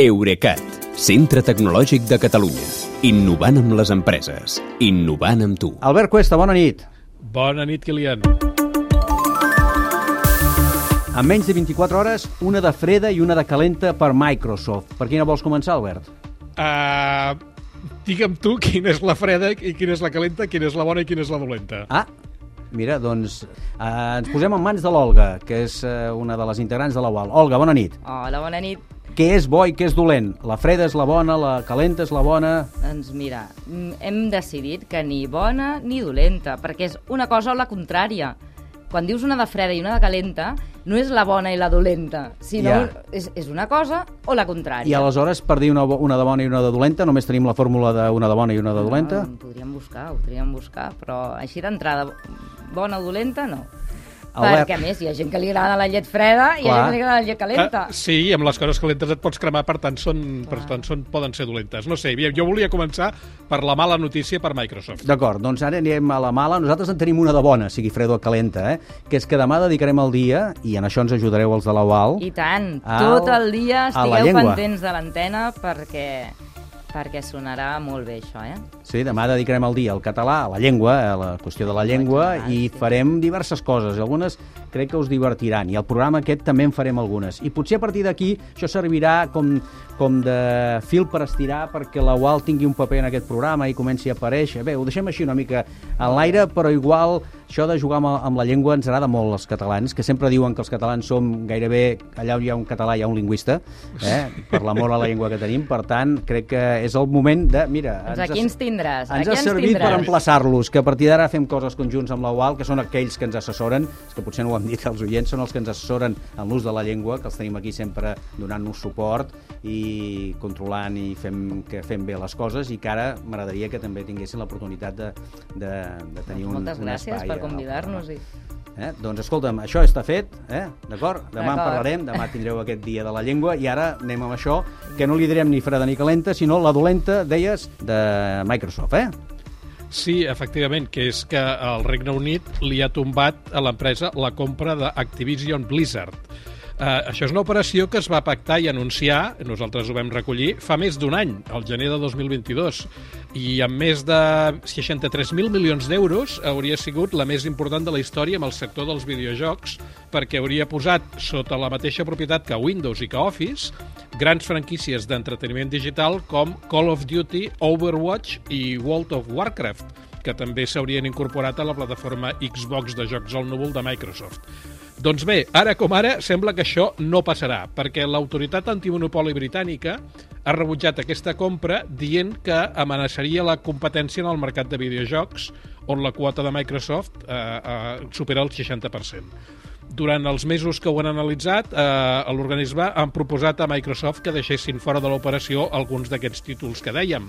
Eurecat, centre tecnològic de Catalunya. Innovant amb les empreses. Innovant amb tu. Albert Cuesta, bona nit. Bona nit, Kilian. En menys de 24 hores, una de freda i una de calenta per Microsoft. Per quina vols començar, Albert? Uh, digue'm tu quina és la freda i quina és la calenta, quina és la bona i quina és la dolenta. Ah, mira, doncs eh, ens posem en mans de l'Olga, que és eh, una de les integrants de la UAL. Olga, bona nit. Hola, bona nit. Què és bo i què és dolent? La freda és la bona, la calenta és la bona... Doncs mira, mm, hem decidit que ni bona ni dolenta, perquè és una cosa o la contrària. Quan dius una de freda i una de calenta, no és la bona i la dolenta, sinó Ja. és, és una cosa o la contrària. I aleshores, per dir una, una de bona i una de dolenta, només tenim la fórmula d'una de bona i una de dolenta? No, podríem buscar, ho podríem buscar, però així d'entrada, bona o dolenta, no. Albert. Perquè, a més, hi ha gent que li agrada la llet freda i hi Clar. ha gent que li agrada la llet calenta. Uh, sí, i amb les coses calentes et pots cremar, per tant, són, per tant són, poden ser dolentes. No sé, jo volia començar per la mala notícia per Microsoft. D'acord, doncs ara anirem a la mala. Nosaltres en tenim una de bona, sigui freda o calenta, eh? que és que demà dedicarem el dia, i en això ens ajudareu els de la UAL, I tant, Au, tot el dia estigueu pendents de l'antena perquè, perquè sonarà molt bé això, eh? Sí, demà dedicarem el dia al català, a la llengua, a la qüestió de la llengua, i farem diverses coses. Algunes crec que us divertiran, i al programa aquest també en farem algunes. I potser a partir d'aquí això servirà com, com de fil per estirar perquè la UAL tingui un paper en aquest programa i comenci a aparèixer. Bé, ho deixem així una mica en l'aire, però igual això de jugar amb, amb la llengua ens agrada molt als catalans, que sempre diuen que els catalans som gairebé allà on hi ha un català hi ha un lingüista, eh? per l'amor a la llengua que tenim. Per tant, crec que és el moment de... Mira, Doncs aquí ens tindràs, ens aquí ha ens servit per emplaçar-los, que a partir d'ara fem coses conjunts amb la UAL, que són aquells que ens assessoren, és que potser no ho han dit els oients, són els que ens assessoren en l'ús de la llengua, que els tenim aquí sempre donant-nos suport i controlant i fem, que fem bé les coses i que ara m'agradaria que també tinguessin l'oportunitat de, de, de tenir un, Moltes un gràcies espai per al convidar-nos. programa. I... Eh? Doncs escolta'm, això està fet, eh? d'acord? Demà en parlarem, demà tindreu aquest dia de la llengua i ara anem amb això, que no li direm ni freda ni calenta, sinó la dolenta, deies, de Microsoft, eh? Sí, efectivament, que és que el Regne Unit li ha tombat a l'empresa la compra d'Activision Blizzard. Uh, això és una operació que es va pactar i anunciar, nosaltres ho vam recollir, fa més d'un any, al gener de 2022, i amb més de 63.000 milions d'euros hauria sigut la més important de la història amb el sector dels videojocs, perquè hauria posat sota la mateixa propietat que Windows i que Office grans franquícies d'entreteniment digital com Call of Duty, Overwatch i World of Warcraft, que també s'haurien incorporat a la plataforma Xbox de jocs al núvol de Microsoft. Doncs bé, ara com ara, sembla que això no passarà, perquè l'autoritat antimonopoli britànica ha rebutjat aquesta compra dient que amenaçaria la competència en el mercat de videojocs, on la quota de Microsoft eh, eh, supera el 60%. Durant els mesos que ho han analitzat, eh, l'organisme han proposat a Microsoft que deixessin fora de l'operació alguns d'aquests títols que dèiem,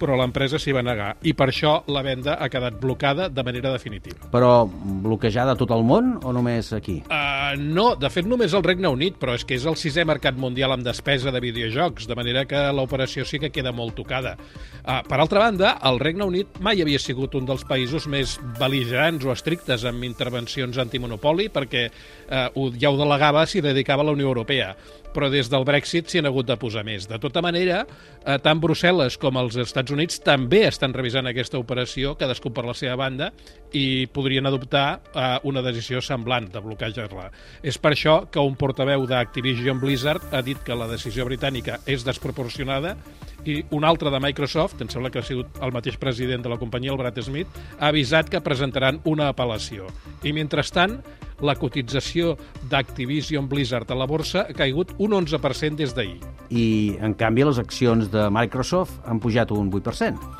però l'empresa s'hi va negar i per això la venda ha quedat blocada de manera definitiva. Però bloquejada a tot el món o només aquí? Uh, no, de fet només el Regne Unit, però és que és el sisè mercat mundial amb despesa de videojocs, de manera que l'operació sí que queda molt tocada. Uh, per altra banda, el Regne Unit mai havia sigut un dels països més beligerants o estrictes amb intervencions antimonopoli, perquè uh, ho, ja ho delegava s'hi dedicava a la Unió Europea però des del Brexit s'hi han hagut de posar més. De tota manera, eh, tant Brussel·les com els Estats Units també estan revisant aquesta operació, cadascú per la seva banda, i podrien adoptar eh, una decisió semblant de bloquejar-la. És per això que un portaveu d'Activision Blizzard ha dit que la decisió britànica és desproporcionada i un altre de Microsoft, em sembla que ha sigut el mateix president de la companyia, el Brad Smith, ha avisat que presentaran una apel·lació. I mentrestant, la cotització d'Activision Blizzard a la borsa ha caigut un 11% des d'ahir. I, en canvi, les accions de Microsoft han pujat un 8%.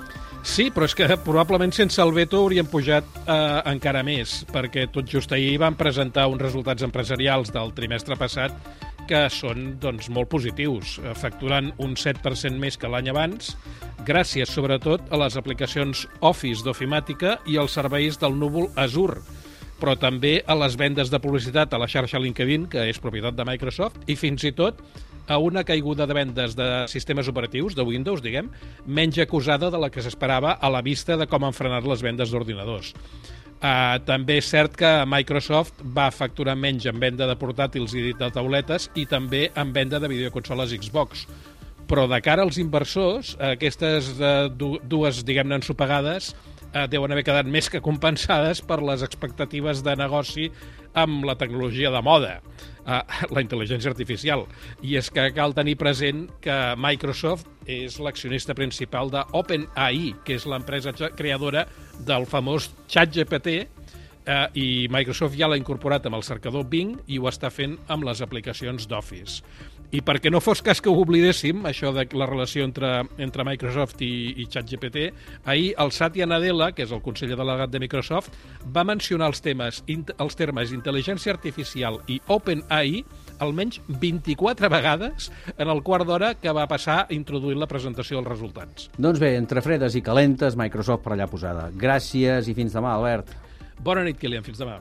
Sí, però és que probablement sense el veto haurien pujat eh, encara més, perquè tot just ahir van presentar uns resultats empresarials del trimestre passat que són doncs, molt positius, eh, facturant un 7% més que l'any abans, gràcies sobretot a les aplicacions Office d'Ofimàtica i els serveis del núvol Azure, però també a les vendes de publicitat a la xarxa LinkedIn, que és propietat de Microsoft, i fins i tot a una caiguda de vendes de sistemes operatius, de Windows, diguem, menys acusada de la que s'esperava a la vista de com han frenat les vendes d'ordinadors. Uh, també és cert que Microsoft va facturar menys en venda de portàtils i de tauletes i també en venda de videoconsoles Xbox, però de cara als inversors, aquestes eh, dues, diguem-ne, ensopegades eh, deuen haver quedat més que compensades per les expectatives de negoci amb la tecnologia de moda, eh, la intel·ligència artificial. I és que cal tenir present que Microsoft és l'accionista principal de OpenAI, que és l'empresa creadora del famós ChatGPT, eh, i Microsoft ja l'ha incorporat amb el cercador Bing i ho està fent amb les aplicacions d'Office. I perquè no fos cas que ho oblidéssim, això de la relació entre, entre Microsoft i, i ChatGPT, ahir el Satya Nadella, que és el conseller delegat de Microsoft, va mencionar els, temes, els termes intel·ligència artificial i OpenAI almenys 24 vegades en el quart d'hora que va passar introduint la presentació dels resultats. Doncs bé, entre fredes i calentes, Microsoft per allà posada. Gràcies i fins demà, Albert. Bona nit, Kilian. Fins demà.